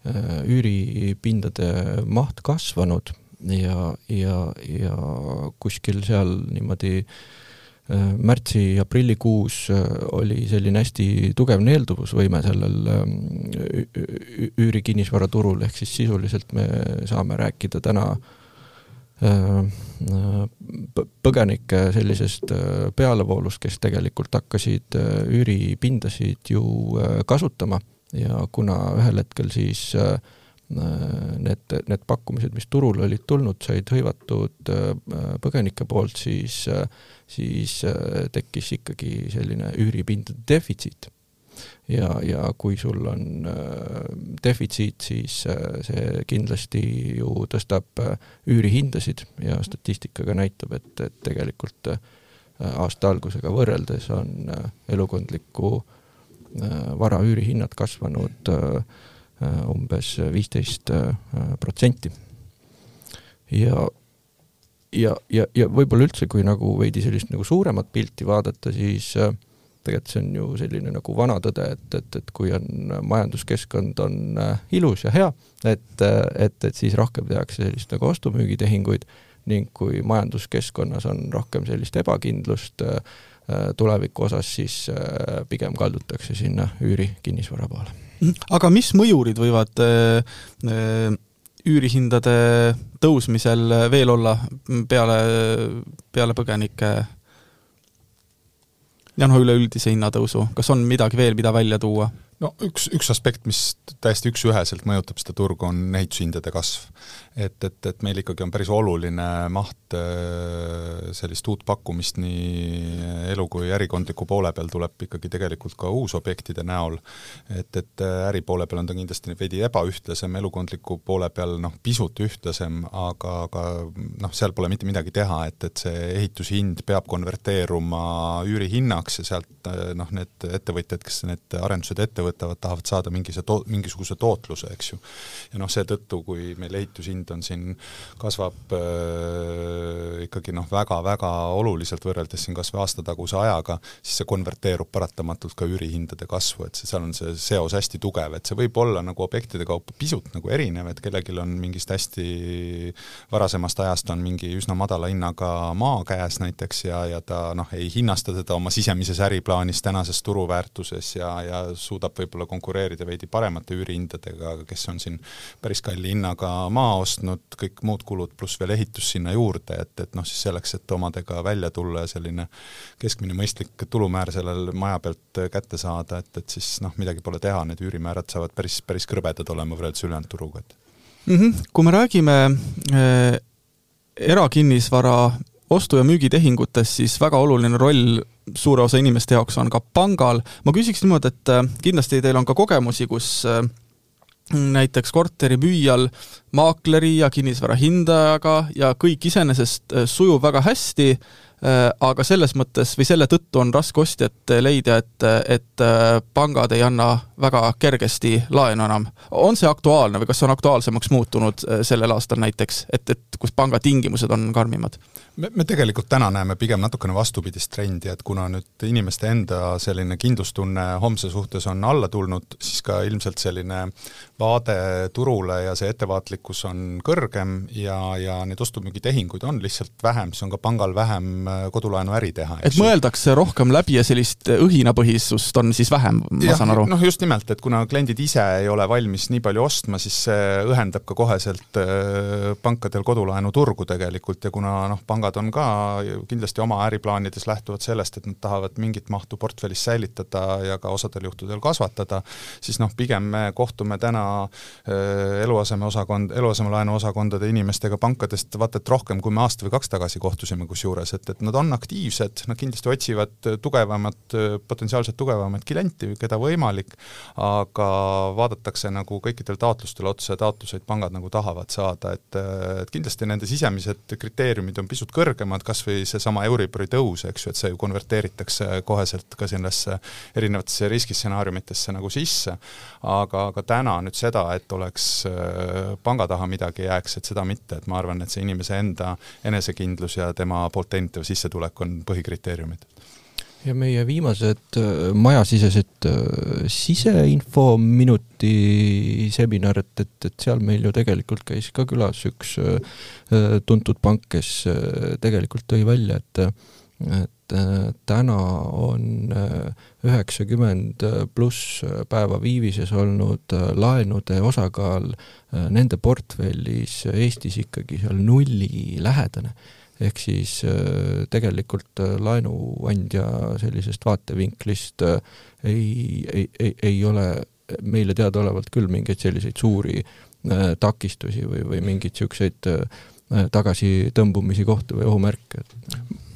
üüripindade maht kasvanud ja, ja, ja kuskil seal niimoodi märtsi-aprillikuus oli selline hästi tugev neelduvusvõime sellel üürikinnisvaraturul, ehk siis sisuliselt me saame rääkida täna äh, põgenike sellisest äh, pealevoolust, kes tegelikult hakkasid äh, üüripindasid ju äh, kasutama. Ja kuna ühel hetkel siis need, need pakkumised, mis turule olid tulnud, said hõivatud põgenike poolt, siis, siis tekkis ikkagi selline üüripindade defitsiit ja, ja kui sul on äh, defitsiit, siis äh, see kindlasti ju tõstab äh, üürihindasid ja statistika ka näitab, et, et tegelikult aasta algusega võrreldes on elukondliku vara üürihinnad kasvanud umbes viisteist protsenti. ja, ja, ja, ja võib-olla üldse, kui nagu veidi sellist nagu suuremat pilti vaadata, siis äh, tegelikult see on ju selline nagu vana tõde, et, et, et kui on majanduskeskkond on äh, ilus ja hea, et, et, et siis rohkem tehakse sellist nagu ostu-müügitehinguid ning kui majanduskeskkonnas on rohkem sellist ebakindlust äh, tuleviku osas, siis äh, pigem kaldutakse sinna üürikinnisvara poole. Mhm. aga mis mõjurid võivad üürihindade tõusmisel veel olla peale, peale põgenike ja noh, üleüldise hinnatõusu, kas on midagi veel, mida välja tuua? no üks, üks aspekt, mis täiesti üks-üheselt mõjutab seda turgu, on ehitushindade kasv. Et, et, et meil ikkagi on päris oluline maht äh, sellist uut pakkumist nii elu- kui ärikondliku poole peal tuleb ikkagi tegelikult ka uusobjektide näol. et, et äh, äripoole peal on ta kindlasti veidi ebaühtlasem, elukondliku poole peal noh, pisut ühtlasem, aga, aga noh, seal pole mitte midagi teha, et, et see ehitushind peab konverteeruma üürihinnaks ja sealt äh, noh, need ettevõtjad, kes need arendused ette võtavad, tahavad saada mingise to-, mingisuguse tootluse, eks ju. ja noh, seetõttu, kui meil ehitushind on siin, kasvab äh, ikkagi noh, väga-väga oluliselt võrreldes siin kas või aastataguse ajaga, siis see konverteerub paratamatult ka üürihindade kasvu, et see, seal on see seos hästi tugev, et see võib olla nagu objektide kaupa pisut nagu erinev, et kellelgi on mingist hästi varasemast ajast on mingi üsna madala hinnaga maa käes näiteks ja, ja ta noh, ei hinnasta teda oma sisemises äriplaanis tänases turuväärtuses ja, ja suudab võib-olla konkureerida veidi paremate üürihindadega, kes on siin päris kalli hinnaga maa ostnud, kõik muud kulud pluss veel ehitus sinna juurde, et, et noh, siis selleks, et omadega välja tulla ja selline keskmine mõistlik tulumäär sellel maja pealt kätte saada, et, et siis noh, midagi pole teha, need üürimäärad saavad päris, päris krõbedad olema võrreldes ülejäänud turuga, et mm. -hmm. kui me räägime äh, erakinnisvara ostu- ja müügitehingutes, siis väga oluline roll suure osa inimeste jaoks on ka pangal. ma küsiks niimoodi, et äh, kindlasti teil on ka kogemusi, kus äh, näiteks korteri müüjal maakleri ja kinnisvara hindajaga ja kõik iseenesest äh, sujub väga hästi, äh, aga selles mõttes või selle tõttu on raske ostjat leida, et, et äh, pangad ei anna väga kergesti laenu enam. on see aktuaalne või kas see on aktuaalsemaks muutunud sellel aastal näiteks, et, et kus panga tingimused on karmimad? me, me tegelikult täna näeme pigem natukene vastupidist trendi, et kuna nüüd inimeste enda selline kindlustunne homse suhtes on alla tulnud, siis ka ilmselt selline vaade turule ja see ettevaatlikkus on kõrgem ja, ja neid ostu-müügitehinguid on lihtsalt vähem, siis on ka pangal vähem äh, kodulaenu äri teha. et mõeldakse rohkem läbi ja sellist õhinapõhisust on siis vähem, ma ja, saan aru? noh, just nimelt, et kuna kliendid ise ei ole valmis nii palju ostma, siis see õhendab ka koheselt äh, pankadel kodulaenuturgu tegelikult ja kuna noh, pangad pangad on ka kindlasti oma äriplaanides lähtuvad sellest, et nad tahavad mingit mahtu portfellis säilitada ja ka osadel juhtudel kasvatada, siis noh, pigem me kohtume täna äh, eluaseme osakond, eluasemelaenu osakondade inimestega pankadest vaata et rohkem, kui me aasta või kaks tagasi kohtusime kusjuures, et, et nad on aktiivsed, nad kindlasti otsivad tugevamat, potentsiaalselt tugevamat klienti, keda võimalik, aga vaadatakse nagu kõikidel taotlustel otsa ja taotluseid pangad nagu tahavad saada, et, et kindlasti nende sisemised kriteeriumid on pisut kõrgemad, kas või seesama Euribori tõus, eks ju, et see ju konverteeritakse koheselt ka sellesse erinevatesse riskistsenaariumitesse nagu sisse, aga, aga täna nüüd seda, et oleks äh, panga taha midagi jääks, et seda mitte, et ma arvan, et see inimese enda enesekindlus ja tema poolt teenitav sissetulek on põhikriteeriumid. Ja meie viimased äh, majasisesed äh, siseinfo minuti seminar, et, et, et seal meil ju tegelikult käis ka külas üks tuntud pank, kes tegelikult tõi välja, et et täna on üheksakümmend pluss päeva viivises olnud laenude osakaal nende portfellis Eestis ikkagi seal nullilähedane ehk siis äh, tegelikult äh, laenuandja sellisest vaatevinklist äh, ei, ei, ei, ei ole meile teadaolevalt küll mingeid selliseid suuri takistusi või, või mingeid niisuguseid tagasitõmbumisi kohti või ohumärke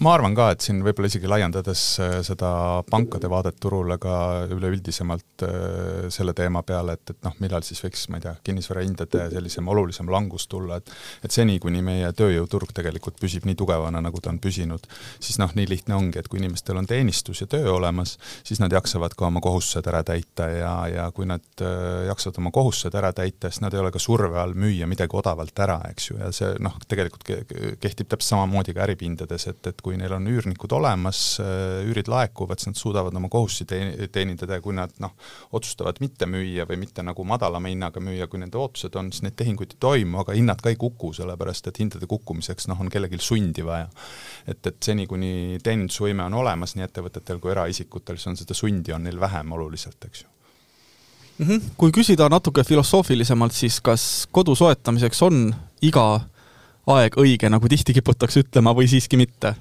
ma arvan ka, et siin võib-olla isegi laiendades äh, seda pankade vaadet turule ka üleüldisemalt äh, selle teema peale, et, et noh, millal siis võiks, ma ei tea, kinnisvarahindade sellisem olulisem langus tulla, et et seni, kuni meie tööjõuturg tegelikult püsib nii tugevana, nagu ta on püsinud, siis noh, nii lihtne ongi, et kui inimestel on teenistus ja töö olemas, siis nad jaksavad ka oma kohustused ära täita ja, ja kui nad äh, jaksavad oma kohustused ära täita, siis nad ei ole ka surve all müüa midagi odavalt ära, eks ju, ja see noh, tegelikult kehtib täpselt samamoodi ka äripindades, et, et kui neil on üürnikud olemas, äh, üürid laekuvad, siis nad suudavad oma kohustusi teenindada ja kui nad noh, otsustavad mitte müüa või mitte nagu madalama hinnaga müüa, kui nende ootused on, siis neid tehinguid ei toimu, aga hinnad ka ei kuku, sellepärast et hindade kukkumiseks noh, on kellelgi sundi vaja. et, et seni, kuni teenindusvõime on olemas nii ettevõtetel kui eraisikutel, siis on seda sundi, on neil vähem oluliselt, eks ju mm. -hmm. Kui küsida natuke filosoofilisemalt, siis kas kodu soetamiseks on iga aeg õige, nagu tihti kiputakse ütlema, või siiski mitte?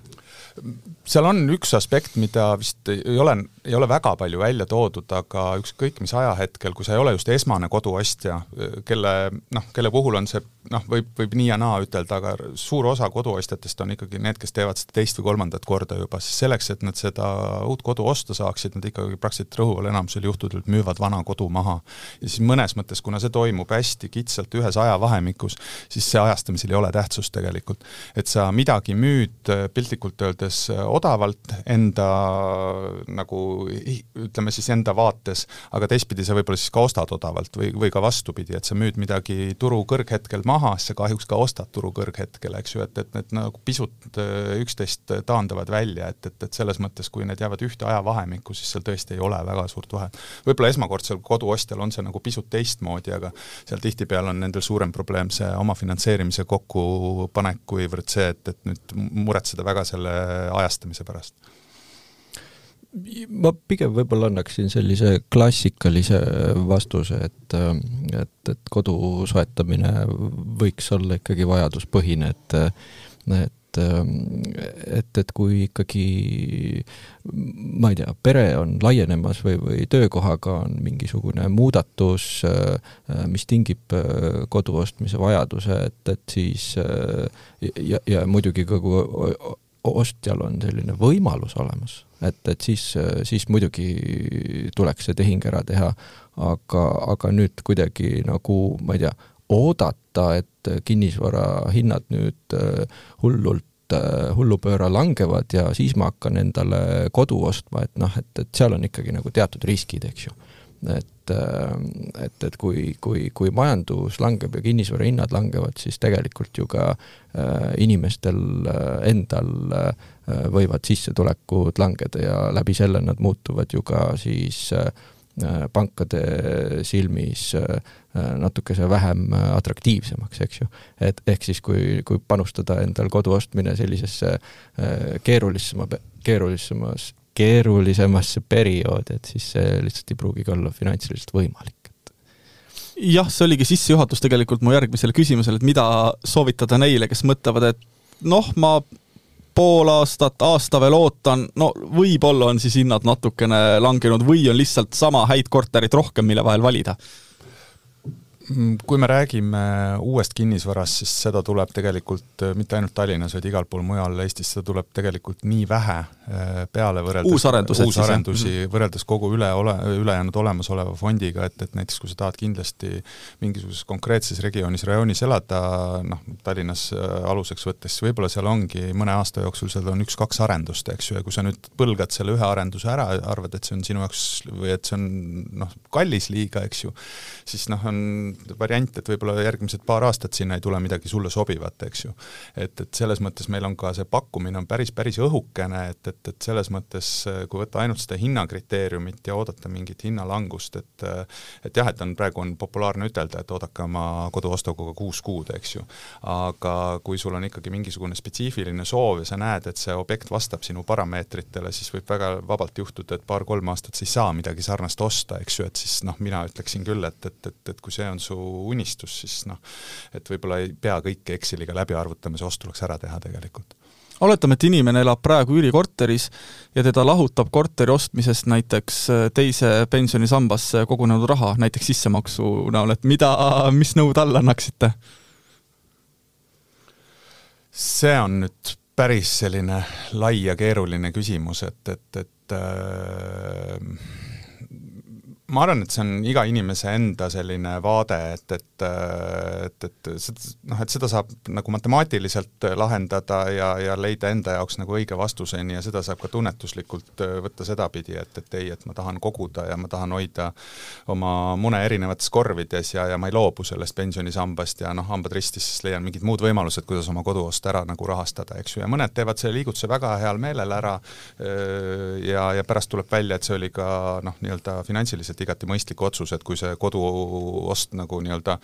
Seal on üks aspekt, mida vist ei ole, ei ole väga palju välja toodud, aga ükskõik mis ajahetkel, kui sa ei ole just esmane koduostja, kelle noh, kelle puhul on see noh, võib, võib nii ja naa ütelda, aga suur osa koduostjatest on ikkagi need, kes teevad seda teist või kolmandat korda juba, siis selleks, et nad seda uut kodu osta saaksid, nad ikkagi praktiliselt rõhuval enamusel juhtudel müüvad vana kodu maha. ja siis mõnes mõttes, kuna see toimub hästi kitsalt ühes ajavahemikus, siis see ajastamisel ei ole tähtsust tegelikult. et sa midagi müüd piltlikult öeldes odavalt enda nagu ütleme siis enda vaates, aga teistpidi sa võib-olla siis ka ostad odavalt või, või ka vastupidi, et sa müüd midagi turu kõrghetkel maha, siis sa kahjuks ka ostad turu kõrghetkel, eks ju, et, et need nagu pisut äh, üksteist taandavad välja, et, et, et selles mõttes, kui need jäävad ühte ajavahemikku, siis seal tõesti ei ole väga suurt vahet. võib-olla esmakordsel koduostjal on see nagu pisut teistmoodi, aga seal tihtipeale on nendel suurem probleem see omafinantseerimise kokkupanek, kuivõrd see, et, et nüüd muretseda väga selle ajastamise pärast ma pigem võib-olla annaksin sellise klassikalise vastuse, et, et, et kodu soetamine võiks olla ikkagi vajaduspõhine, et et et, et kui ikkagi ma ei tea, pere on laienemas või, või töökohaga on mingisugune muudatus, mis tingib kodu ostmise vajaduse, et, et siis ja, ja muidugi ka kui ostjal on selline võimalus olemas, et, et siis, siis muidugi tuleks see tehing ära teha, aga, aga nüüd kuidagi nagu, ma ei tea, oodata, et kinnisvara hinnad nüüd äh, hullult äh, hullupööra langevad ja siis ma hakkan endale kodu ostma, et noh, et, et seal on ikkagi nagu teatud riskid, eks ju et, äh, et, et kui, kui, kui majandus langeb ja kinnisvara hinnad langevad, siis tegelikult ju ka äh, inimestel äh, endal äh, võivad sissetulekud langeda ja läbi selle nad muutuvad ju ka siis äh, pankade silmis äh, natukese vähem atraktiivsemaks, eks ju. et ehk siis, kui, kui panustada endal kodu ostmine sellisesse äh, keerulisema, keerulisemas keerulisemasse perioodi, et siis see lihtsalt ei pruugigi olla finantsiliselt võimalik jah, see oligi sissejuhatus tegelikult mu järgmisele küsimusele, et mida soovitada neile, kes mõtlevad, et noh, ma pool aastat, aasta veel ootan, no võib-olla on siis hinnad natukene langenud või on lihtsalt sama häid korterit rohkem, mille vahel valida kui me räägime uuest kinnisvarast, siis seda tuleb tegelikult äh, mitte ainult Tallinnas, vaid igal pool mujal Eestis, seda tuleb tegelikult nii vähe äh, peale võrreldes uusarendusi siis, mhm. võrreldes kogu üle ole, ülejäänud olemasoleva fondiga, et, et näiteks kui sa tahad kindlasti mingisuguses konkreetses regioonis, rajoonis elada, noh, Tallinnas äh, aluseks võttes, võib-olla seal ongi mõne aasta jooksul seal on üks-kaks arendust, eks ju, ja kui sa nüüd põlgad selle ühe arenduse ära, arvad, et see on sinu jaoks või et see on noh, kallis liiga, eks ju, siis noh, on variant, et võib-olla järgmised paar aastat sinna ei tule midagi sulle sobivat, eks ju. et, et selles mõttes meil on ka see pakkumine on päris, päris õhukene, et, et, et selles mõttes kui võtta ainult seda hinnakriteeriumit ja oodata mingit hinnalangust, et et jah, et on, praegu on populaarne ütelda, et oodake oma koduostuga kuus kuud, eks ju. aga kui sul on ikkagi mingisugune spetsiifiline soov ja sa näed, et see objekt vastab sinu parameetritele, siis võib väga vabalt juhtuda, et paar-kolm aastat sa ei saa midagi sarnast osta, eks ju, et siis noh, mina ütleksin küll, et, et, et, et kui see on su unistus, siis noh, et võib-olla ei pea kõike Exceliga läbi arvutama, see ost tuleks ära teha tegelikult oletame, et inimene elab praegu üürikorteris ja teda lahutab korteri ostmisest näiteks äh, teise pensionisambasse kogunenud raha, näiteks sissemaksu näol, et mida, mis nõu talle annaksite? see on nüüd päris selline lai ja keeruline küsimus, et, et, et äh, ma arvan, et see on iga inimese enda selline vaade, et, et, et, et noh, et seda saab nagu matemaatiliselt lahendada ja, ja leida enda jaoks nagu õige vastuseni ja seda saab ka tunnetuslikult võtta sedapidi, et, et ei, et ma tahan koguda ja ma tahan hoida oma mune erinevates korvides ja, ja ma ei loobu sellest pensionisambast ja noh, hambad ristis, siis leian mingid muud võimalused, kuidas oma koduost ära nagu rahastada, eks ju, ja mõned teevad selle liigutuse väga heal meelel ära ja, ja pärast tuleb välja, et see oli ka noh, nii-öelda finantsiliselt igati mõistlik otsus, et kui see koduost nagu nii-öelda,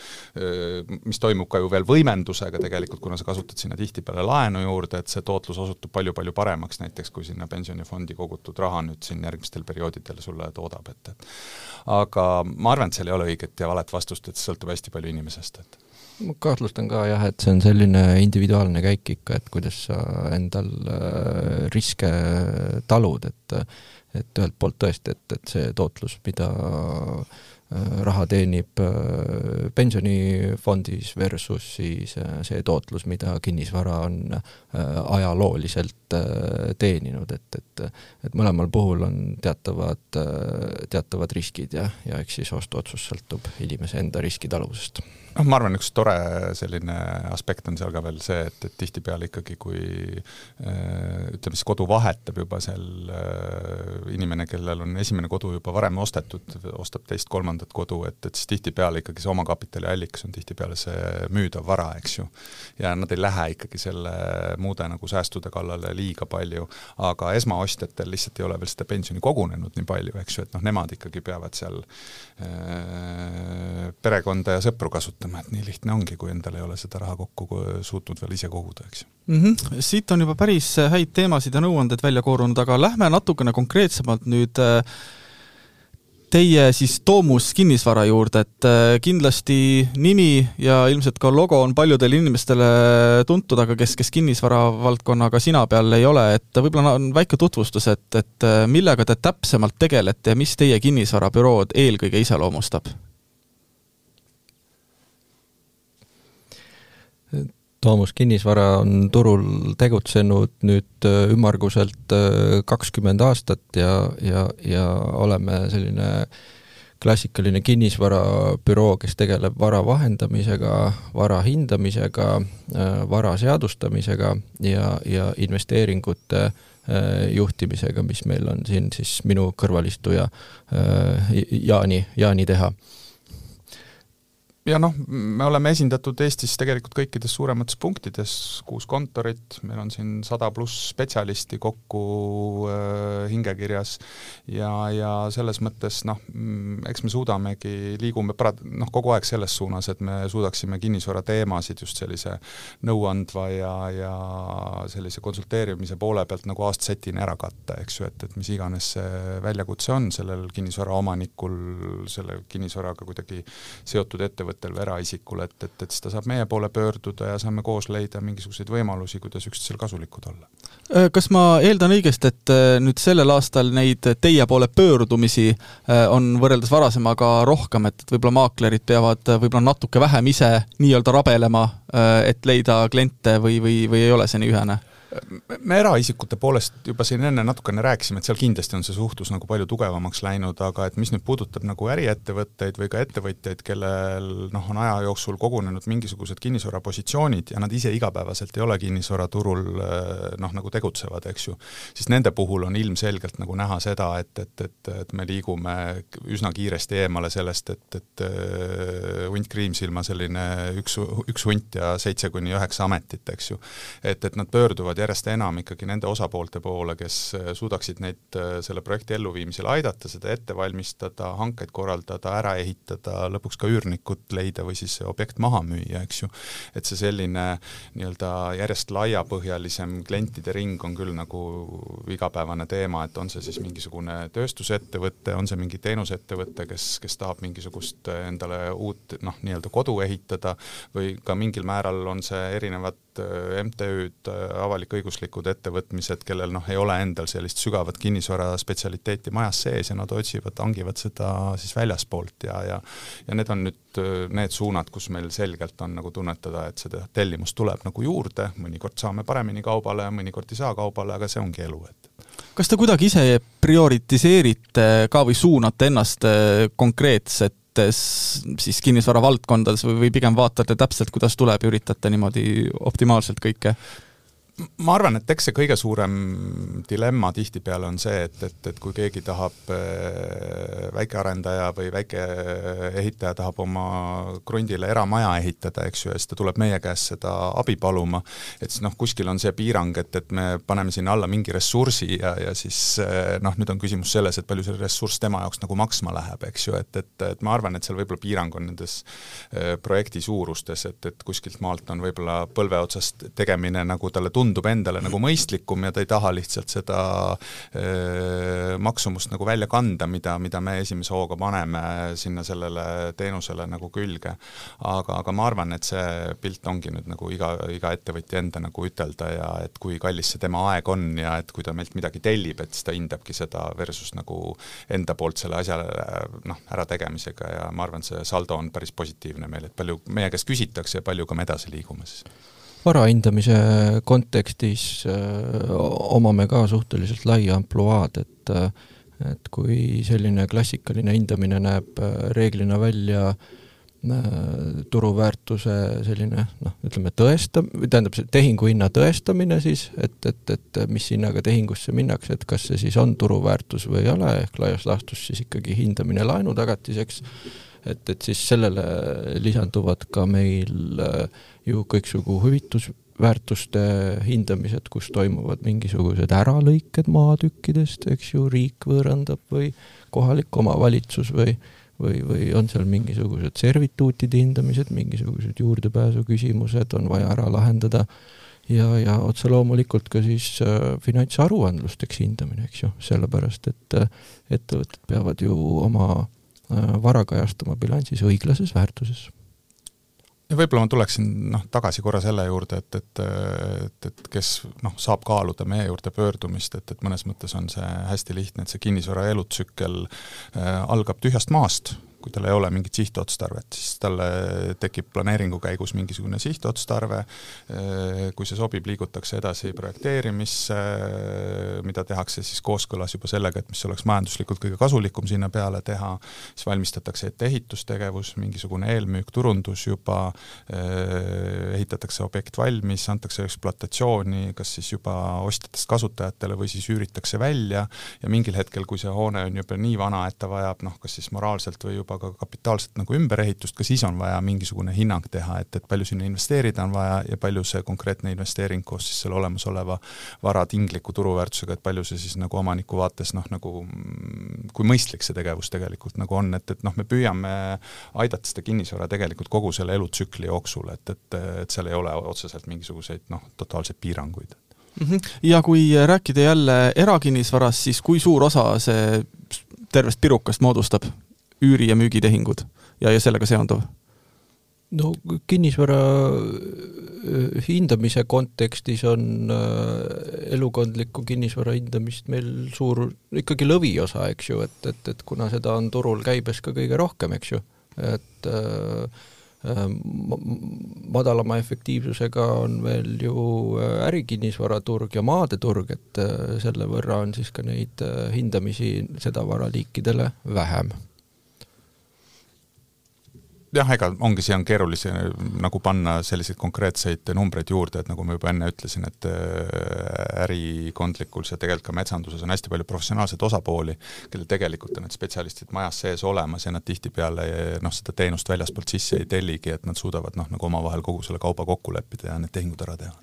mis toimub ka ju veel võimendusega tegelikult, kuna sa kasutad sinna tihtipeale laenu juurde, et see tootlus osutub palju-palju paremaks, näiteks kui sinna pensionifondi kogutud raha nüüd siin järgmistel perioodidel sulle toodab, et, et. Aga ma arvan, et seal ei ole õiget ja valet vastust, et see sõltub hästi palju inimesest, et. Ma kahtlustan ka jah, et see on selline individuaalne käik ikka, et kuidas sa endal riske talud, et et ühelt poolt tõesti, et, et see tootlus, mida raha teenib pensionifondis versus siis see tootlus, mida kinnisvara on ajalooliselt teeninud, et, et et mõlemal puhul on teatavad, teatavad riskid ja, ja eks siis ostuotsus sõltub inimese enda riskitaluvusest noh, ma arvan, üks tore selline aspekt on seal ka veel see, et, et tihtipeale ikkagi, kui äh, ütleme siis kodu vahetab juba seal äh, inimene, kellel on esimene kodu juba varem ostetud, ostab teist-kolmandat kodu, et, et siis tihtipeale ikkagi see omakapitali allikas on tihtipeale see müüdav vara, eks ju. ja nad ei lähe ikkagi selle muude nagu säästude kallale liiga palju, aga esmaostjatel lihtsalt ei ole veel seda pensioni kogunenud nii palju, eks ju, et noh, nemad ikkagi peavad seal äh, perekonda ja sõpru kasutama kasutama, et nii lihtne ongi, kui endal ei ole seda raha kokku suutnud veel ise koguda, eks mm. -hmm. siit on juba päris häid teemasid ja nõuandeid välja koorunud, aga lähme natukene konkreetsemalt nüüd äh, teie siis Toomus kinnisvara juurde, et äh, kindlasti nimi ja ilmselt ka logo on paljudele inimestele tuntud, aga kes, kes kinnisvara valdkonnaga sina peal ei ole, et võib-olla on väike tutvustus, et, et äh, millega te täpsemalt tegelete ja mis teie kinnisvarabürood eelkõige iseloomustab? Toomus Kinnisvara on turul tegutsenud nüüd äh, ümmarguselt äh, kakskümmend aastat ja, ja, ja oleme selline klassikaline kinnisvarabüroo, kes tegeleb vara vahendamisega, vara hindamisega, äh, vara seadustamisega ja, ja investeeringute juhtimisega, mis meil on siin siis minu kõrvalistuja Jaani, Jaani teha ja noh, me oleme esindatud Eestis tegelikult kõikides suuremates punktides, kuus kontorit, meil on siin sada pluss spetsialisti kokku äh, hingekirjas ja, ja selles mõttes noh, mm, eks me suudamegi, liigume pra-, noh, kogu aeg selles suunas, et me suudaksime kinnisvara teemasid just sellise nõuandva ja, ja sellise konsulteerimise poole pealt nagu aastasetini ära katta, eks ju, et, et mis iganes see väljakutse on sellel kinnisvaraomanikul, selle kinnisvaraga kuidagi seotud ettevõttel, ettevõttel või eraisikul, et, et, et siis ta saab meie poole pöörduda ja saame koos leida mingisuguseid võimalusi, kuidas üksteisel kasulikud olla. Äh, kas ma eeldan õigesti, et äh, nüüd sellel aastal neid teie poole pöördumisi äh, on võrreldes varasemaga rohkem, et, et võib-olla maaklerid peavad võib-olla natuke vähem ise nii-öelda rabelema, et leida kliente või, või, või ei ole see nii ühene? Me eraisikute poolest juba siin enne natukene rääkisime, et seal kindlasti on see suhtlus nagu palju tugevamaks läinud, aga et mis nüüd puudutab nagu äriettevõtteid või ka ettevõtjaid, kellel noh, on aja jooksul kogunenud mingisugused kinnisvarapositsioonid ja nad ise igapäevaselt ei ole kinnisvaraturul noh, nagu tegutsevad, eks ju, siis nende puhul on ilmselgelt nagu näha seda, et, et, et, et me liigume üsna kiiresti eemale sellest, et, et hunt Kriimsilma selline üks, üks hunt ja seitse kuni üheksa ametit, eks ju. et, et nad pöörduvad järjest enam ikkagi nende osapoolte poole, kes äh, suudaksid neid äh, selle projekti elluviimisel aidata, seda ette valmistada, hankeid korraldada, ära ehitada, lõpuks ka üürnikut leida või siis objekt maha müüa, eks ju. et see selline nii-öelda järjest laiapõhjalisem klientide ring on küll nagu igapäevane teema, et on see siis mingisugune tööstusettevõte, on see mingi teenusettevõte, kes, kes tahab mingisugust endale uut noh, nii-öelda kodu ehitada või ka mingil määral on see erinevad äh, MTÜ-d, avalik avalik-õiguslikud ettevõtmised, kellel noh, ei ole endal sellist sügavat kinnisvara spetsialiteeti majas sees ja nad otsivad, hangivad seda siis väljaspoolt ja, ja ja need on nüüd need suunad, kus meil selgelt on nagu tunnetada, et seda tellimust tuleb nagu juurde, mõnikord saame paremini kaubale, mõnikord ei saa kaubale, aga see ongi elu, et. Kas te kuidagi ise prioritiseerite ka või suunate ennast konkreetset siis kinnisvara valdkondades või, või pigem vaatate täpselt, kuidas tuleb ja üritate niimoodi optimaalselt kõike ma arvan, et eks see kõige suurem dilemma tihtipeale on see, et, et, et kui keegi tahab, äh, väikearendaja või väikeehitaja tahab oma krundile eramaja ehitada, eks ju, ja siis ta tuleb meie käest seda abi paluma, et siis noh, kuskil on see piirang, et, et me paneme sinna alla mingi ressursi ja, ja siis äh, noh, nüüd on küsimus selles, et palju see ressurss tema jaoks nagu maksma läheb, eks ju, et, et, et ma arvan, et seal võib-olla piirang on nendes äh, projekti suurustes, et, et kuskilt maalt on võib-olla põlve otsast tegemine nagu talle tundub, tundub endale nagu mõistlikum ja ta ei taha lihtsalt seda öö, maksumust nagu välja kanda, mida, mida me esimese hooga paneme sinna sellele teenusele nagu külge. aga, aga ma arvan, et see pilt ongi nüüd nagu iga, iga ettevõtja enda nagu ütelda ja et kui kallis see tema aeg on ja et kui ta meilt midagi tellib, et siis ta hindabki seda versus nagu enda poolt selle asja noh, ärategemisega ja ma arvan, see saldo on päris positiivne meil, et palju meie käest küsitakse ja palju ka me edasi liigume siis vara hindamise kontekstis öö, omame ka suhteliselt laia ampluaad, et et kui selline klassikaline hindamine näeb reeglina välja turuväärtuse selline noh, ütleme tõesta-, tähendab see tehinguhinna tõestamine siis, et, et, et mis hinnaga tehingusse minnakse, et kas see siis on turuväärtus või ei ole, ehk laias laastus siis ikkagi hindamine laenutagatiseks, et, et siis sellele lisanduvad ka meil äh, ju kõiksugu hüvitusväärtuste hindamised, kus toimuvad mingisugused äralõiked maatükkidest, eks ju, riik võõrandab või kohalik omavalitsus või või, või on seal mingisugused servituutide hindamised, mingisugused juurdepääsu küsimused on vaja ära lahendada. Ja, ja otse loomulikult ka siis äh, finantsaruandlusteks hindamine, eks ju, sellepärast et äh, ettevõtted peavad ju oma vara kajastama bilansis õiglases väärtuses. Ja võib-olla ma tuleksin noh, tagasi korra selle juurde, et, et, et, et kes noh, saab kaaluda meie juurde pöördumist, et, et mõnes mõttes on see hästi lihtne, et see kinnisvara elutsükkel äh, algab tühjast maast, kui tal ei ole mingit sihtotstarvet, siis talle tekib planeeringu käigus mingisugune sihtotstarve, kui see sobib, liigutakse edasi projekteerimisse, mida tehakse siis kooskõlas juba sellega, et mis oleks majanduslikult kõige kasulikum sinna peale teha, siis valmistatakse ette ehitustegevus, mingisugune eelmüük, turundus juba, ehitatakse objekt valmis, antakse ekspluatatsiooni, kas siis juba ostjatest kasutajatele või siis üüritakse välja ja mingil hetkel, kui see hoone on juba nii vana, et ta vajab noh, kas siis moraalselt või juba juba ka kapitaalset nagu ümberehitust, ka siis on vaja mingisugune hinnang teha, et, et palju sinna investeerida on vaja ja palju see konkreetne investeering koos siis selle olemasoleva vara tingliku turuväärtusega, et palju see siis nagu omaniku vaates noh, nagu kui mõistlik see tegevus tegelikult nagu on, et, et noh, me püüame aidata seda kinnisvara tegelikult kogu selle elutsükli jooksul, et, et, et seal ei ole otseselt mingisuguseid noh, totaalseid piiranguid mhm. ja kui rääkida jälle erakinnisvarast, siis kui suur osa see tervest pirukast moodustab? Üüri- ja müügitehingud ja, ja sellega seonduv? no kinnisvara äh, hindamise kontekstis on äh, elukondliku kinnisvara hindamist meil suur ikkagi lõviosa, eks ju, et, et, et kuna seda on turul käibes ka kõige rohkem, eks ju, et äh, äh madalama efektiivsusega on veel ju ärikinnisvaraturg ja maadeturg, et selle võrra on siis ka neid hindamisi seda varaliikidele vähem jah, ega ongi, siia on keerulisi nagu panna selliseid konkreetseid numbreid juurde, et nagu ma juba enne ütlesin, et äh, ärikondlikus ja tegelikult ka metsanduses on hästi palju professionaalseid osapooli, kellel tegelikult on need spetsialistid majas sees olemas ja nad tihtipeale noh, seda teenust väljaspoolt sisse ei telligi, et nad suudavad noh, nagu omavahel kogu selle kauba kokku leppida ja need tehingud ära teha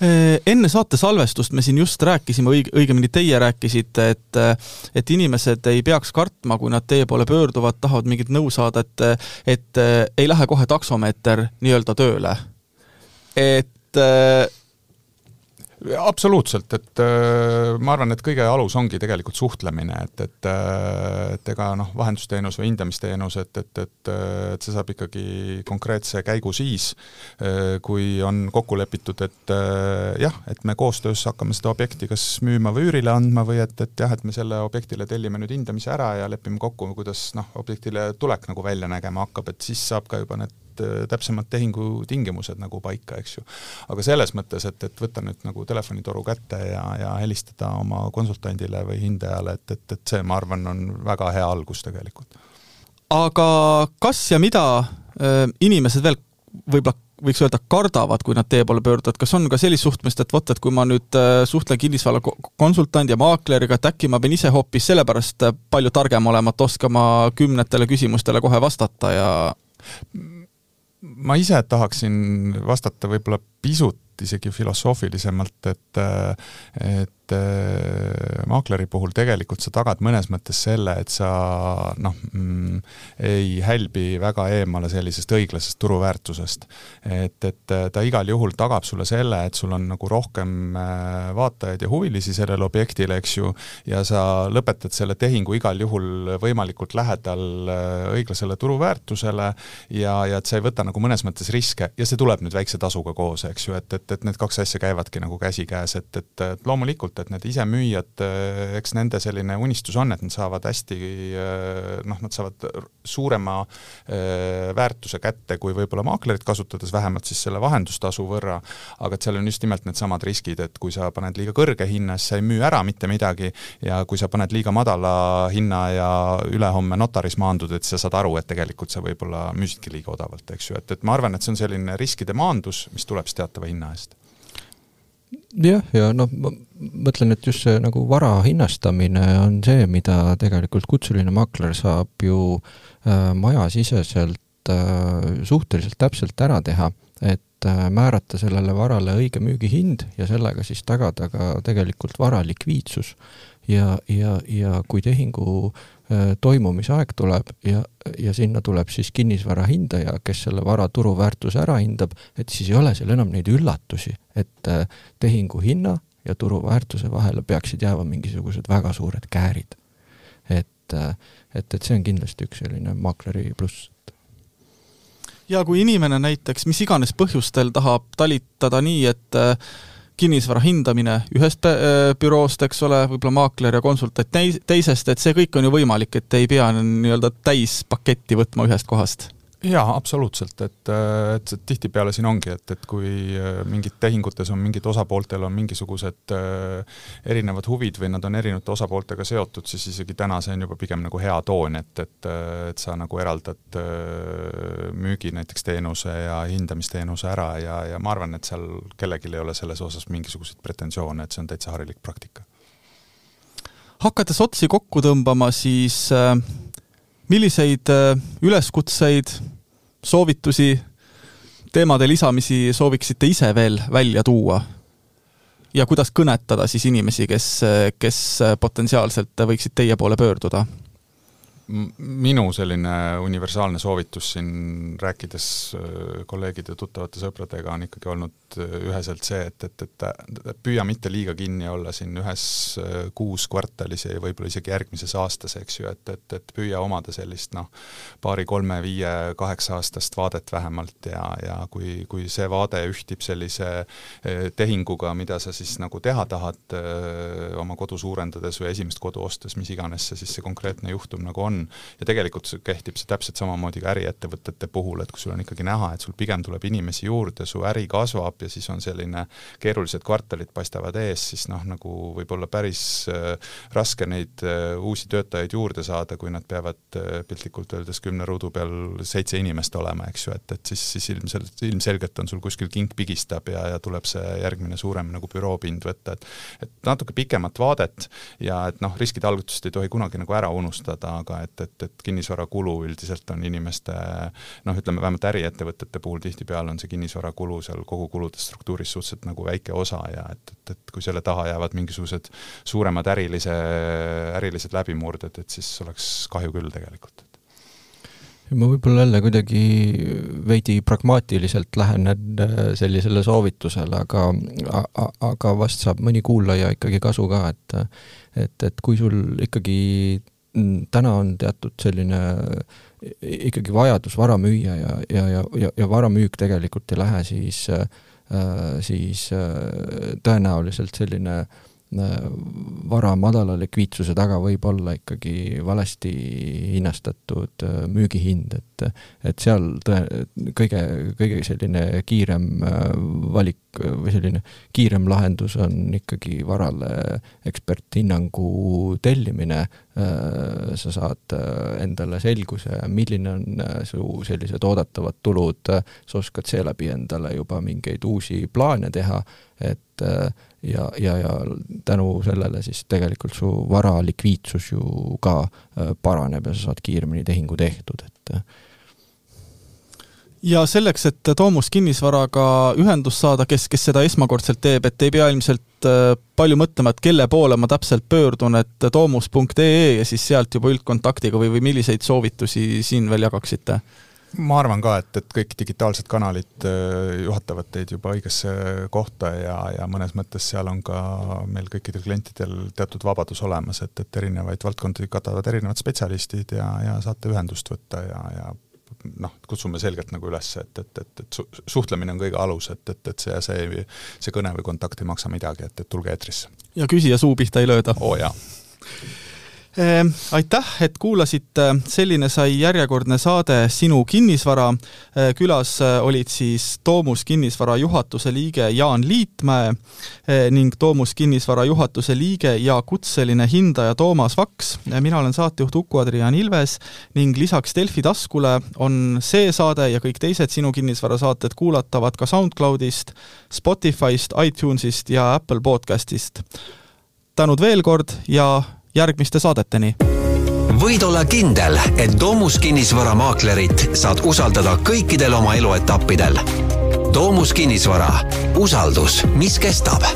enne saate salvestust me siin just rääkisime, õig-, õigemini teie rääkisite, et et inimesed ei peaks kartma, kui nad teie poole pöörduvad, tahavad mingit nõu saada, et et ei lähe kohe taksomeeter nii-öelda tööle. et absoluutselt, et äh, ma arvan, et kõige alus ongi tegelikult suhtlemine, et, et äh, et ega noh, vahendusteenus või hindamisteenus, et, et, et, et see saab ikkagi konkreetse käigu siis, äh, kui on kokku lepitud, et jah, et me koostöös hakkame seda objekti kas müüma või üürile andma või et, et jah, et me selle objektile tellime nüüd hindamise ära ja lepime kokku, kuidas noh, objektile tulek nagu välja nägema hakkab, et siis saab ka juba need Äh, täpsemad tehingutingimused nagu paika, eks ju. aga selles mõttes, et, et võtta nüüd nagu telefonitoru kätte ja, ja helistada oma konsultandile või hindajale, et, et, et see, ma arvan, on väga hea algus tegelikult. aga kas ja mida äh, inimesed veel võib-olla võiks öelda, kardavad, kui nad teie poole pöörduvad, kas on ka sellist suhtumist, et vot, et kui ma nüüd äh, suhtlen kinnisvara konsultandi ja maakleriga, et äkki ma pean ise hoopis sellepärast palju targem olema, et oskama kümnetele küsimustele kohe vastata ja ma ise tahaksin vastata võib-olla pisut isegi filosoofilisemalt, et et äh, maakleri puhul tegelikult sa tagad mõnes mõttes selle, et sa noh mm,, ei hälbi väga eemale sellisest õiglasest turuväärtusest. et, et ta igal juhul tagab sulle selle, et sul on nagu rohkem äh, vaatajaid ja huvilisi sellele objektile, eks ju, ja sa lõpetad selle tehingu igal juhul võimalikult lähedal äh, õiglasele turuväärtusele ja, ja et sa ei võta nagu mõnes mõttes riske ja see tuleb nüüd väikse tasuga koos, eks ju, et, et, et need kaks asja käivadki nagu käsikäes, et, et, et loomulikult, et need isemüüjad, äh, eks nende selline unistus on, et nad saavad hästi noh, nad saavad suurema väärtuse kätte kui võib-olla maaklerit kasutades, vähemalt siis selle vahendustasu võrra, aga et seal on just nimelt needsamad riskid, et kui sa paned liiga kõrge hinna, siis sa ei müü ära mitte midagi ja kui sa paned liiga madala hinna ja ülehomme notaris maandud, et sa saad aru, et tegelikult sa võib-olla müüsidki liiga odavalt, eks ju, et, et ma arvan, et see on selline riskide maandus, mis tuleb siis teatava hinna eest jah, ja noh, ma mõtlen, et just see nagu vara hinnastamine on see, mida tegelikult kutseline makler saab ju äh, majasiseselt äh, suhteliselt täpselt ära teha, et äh, määrata sellele varale õige müügihind ja sellega siis tagada ka tegelikult vara likviidsus. ja, ja, ja kui tehingu äh, toimumisaeg tuleb ja, ja sinna tuleb siis kinnisvara hindaja, kes selle vara turuväärtuse ära hindab, et siis ei ole seal enam neid üllatusi, et äh, tehingu hinna ja turuväärtuse vahele peaksid jääma mingisugused väga suured käärid. et, et, et see on kindlasti üks selline makleri pluss ja kui inimene näiteks mis iganes põhjustel tahab talitada nii, et äh, kinnisvara hindamine ühest äh, büroost, eks ole, võib-olla maakler ja konsultant teisest, et see kõik on ju võimalik, et ei pea nii-öelda täispaketti võtma ühest kohast jaa, absoluutselt, et, et tihtipeale siin ongi, et, et kui äh, mingid tehingutes on mingid osapooltel on mingisugused äh, erinevad huvid või nad on erinevate osapooltega seotud, siis isegi täna see on juba pigem nagu hea toon, et, et, et sa nagu eraldad äh, müügi näiteks teenuse ja hindamisteenuse ära ja, ja ma arvan, et seal kellelgi ei ole selles osas mingisuguseid pretensioone, et see on täitsa harilik praktika. hakates otsi kokku tõmbama, siis äh milliseid äh, üleskutseid, soovitusi, teemade lisamisi sooviksite ise veel välja tuua? ja kuidas kõnetada siis inimesi, kes, kes potentsiaalselt võiksid teie poole pöörduda? Minu selline universaalne soovitus siin rääkides äh, kolleegide, tuttavate, sõpradega on ikkagi olnud äh, üheselt see, et, et, et püüa mitte liiga kinni olla siin ühes äh, kuus kvartalis ja võib-olla isegi järgmises aastas, eks ju, et, et, et püüa omada sellist noh, paari-kolme-viie, kaheksa aastast vaadet vähemalt ja, ja kui, kui see vaade ühtib sellise tehinguga, mida sa siis nagu teha tahad oma kodu suurendades või esimest kodu ostes, mis iganes see siis see konkreetne juhtum nagu on, on. ja tegelikult kehtib see täpselt samamoodi ka äriettevõtete puhul, et kui sul on ikkagi näha, et sul pigem tuleb inimesi juurde, su äri kasvab ja siis on selline keerulised kvartalid paistavad ees, siis noh, nagu võib olla päris äh, raske neid äh, uusi töötajaid juurde saada, kui nad peavad äh, piltlikult öeldes kümne ruudu peal seitse inimest olema, eks ju, et, et siis, siis ilmselt, ilmselgelt on sul kuskil kink pigistab ja, ja tuleb see järgmine suurem nagu büroopind võtta, et et natuke pikemat vaadet ja et noh, riskide algutust ei tohi kunagi nagu ära unustada, aga et et, et, et kinnisvarakulu üldiselt on inimeste noh, ütleme vähemalt äriettevõtete puhul tihtipeale on see kinnisvarakulu seal kogu kulude struktuuris suhteliselt nagu väike osa ja et, et, et kui selle taha jäävad mingisugused suuremad ärilise, ärilised läbimurded, et siis oleks kahju küll tegelikult ma võib-olla jälle kuidagi veidi pragmaatiliselt lähenen äh, sellisele soovitusele, aga, aga vast saab mõni kuulaja ikkagi kasu ka, et et, et kui sul ikkagi täna on teatud selline ikkagi vajadus vara müüa ja, ja, ja, ja, ja varamüük tegelikult ei lähe siis äh,, siis äh, tõenäoliselt selline äh, vara madala likviidsuse taga võib olla ikkagi valesti hinnastatud äh, müügihind, et et seal tõe-, kõige, kõige selline kiirem äh, valik või selline kiirem lahendus on ikkagi varale eksperthinnangu tellimine, äh, sa saad endale selguse, milline on su sellised oodatavad tulud, sa oskad seeläbi endale juba mingeid uusi plaane teha, et äh, ja, ja, ja tänu sellele siis tegelikult su vara likviidsus ju ka äh, paraneb ja sa saad kiiremini tehingu tehtud, et äh. ja selleks, et Toomus kinnisvaraga ühendust saada, kes, kes seda esmakordselt teeb, et ei pea ilmselt äh, palju mõtlema, et kelle poole ma täpselt pöördun, et toomus.ee ja siis sealt juba üldkontaktiga või, või milliseid soovitusi siin veel jagaksite? Ma arvan ka, et, et kõik digitaalsed kanalid äh, juhatavad teid juba õigesse kohta ja, ja mõnes mõttes seal on ka meil kõikidel klientidel teatud vabadus olemas, et, et erinevaid valdkondi katavad erinevad spetsialistid ja, ja saate ühendust võtta ja, ja noh, kutsume selgelt nagu üles, et, et, et, et su-, suhtlemine on kõige alus, et, et, et see, see, see kõne või kontakt ei maksa midagi, et, et tulge eetrisse. ja küsija suu pihta ei lööda. oo oh, jaa aitäh, et kuulasite, selline sai järjekordne saade Sinu kinnisvara. Ehm, külas äh, olid siis Toomus kinnisvara juhatuse liige Jaan Liitmäe ehm, ning Toomus kinnisvara juhatuse liige ja kutseline hindaja Toomas Vaks. mina olen saatejuht Uku-Adrian Ilves ning lisaks Delfi taskule on see saade ja kõik teised Sinu kinnisvara saated kuulatavad ka SoundCloudist, Spotify'st, iTunes'ist ja Apple podcast'ist. tänud veel kord ja järgmiste saadeteni võid olla kindel, et Domus kinnisvaramaaklerit saad usaldada kõikidel oma eluetappidel. Domus kinnisvara, usaldus, mis kestab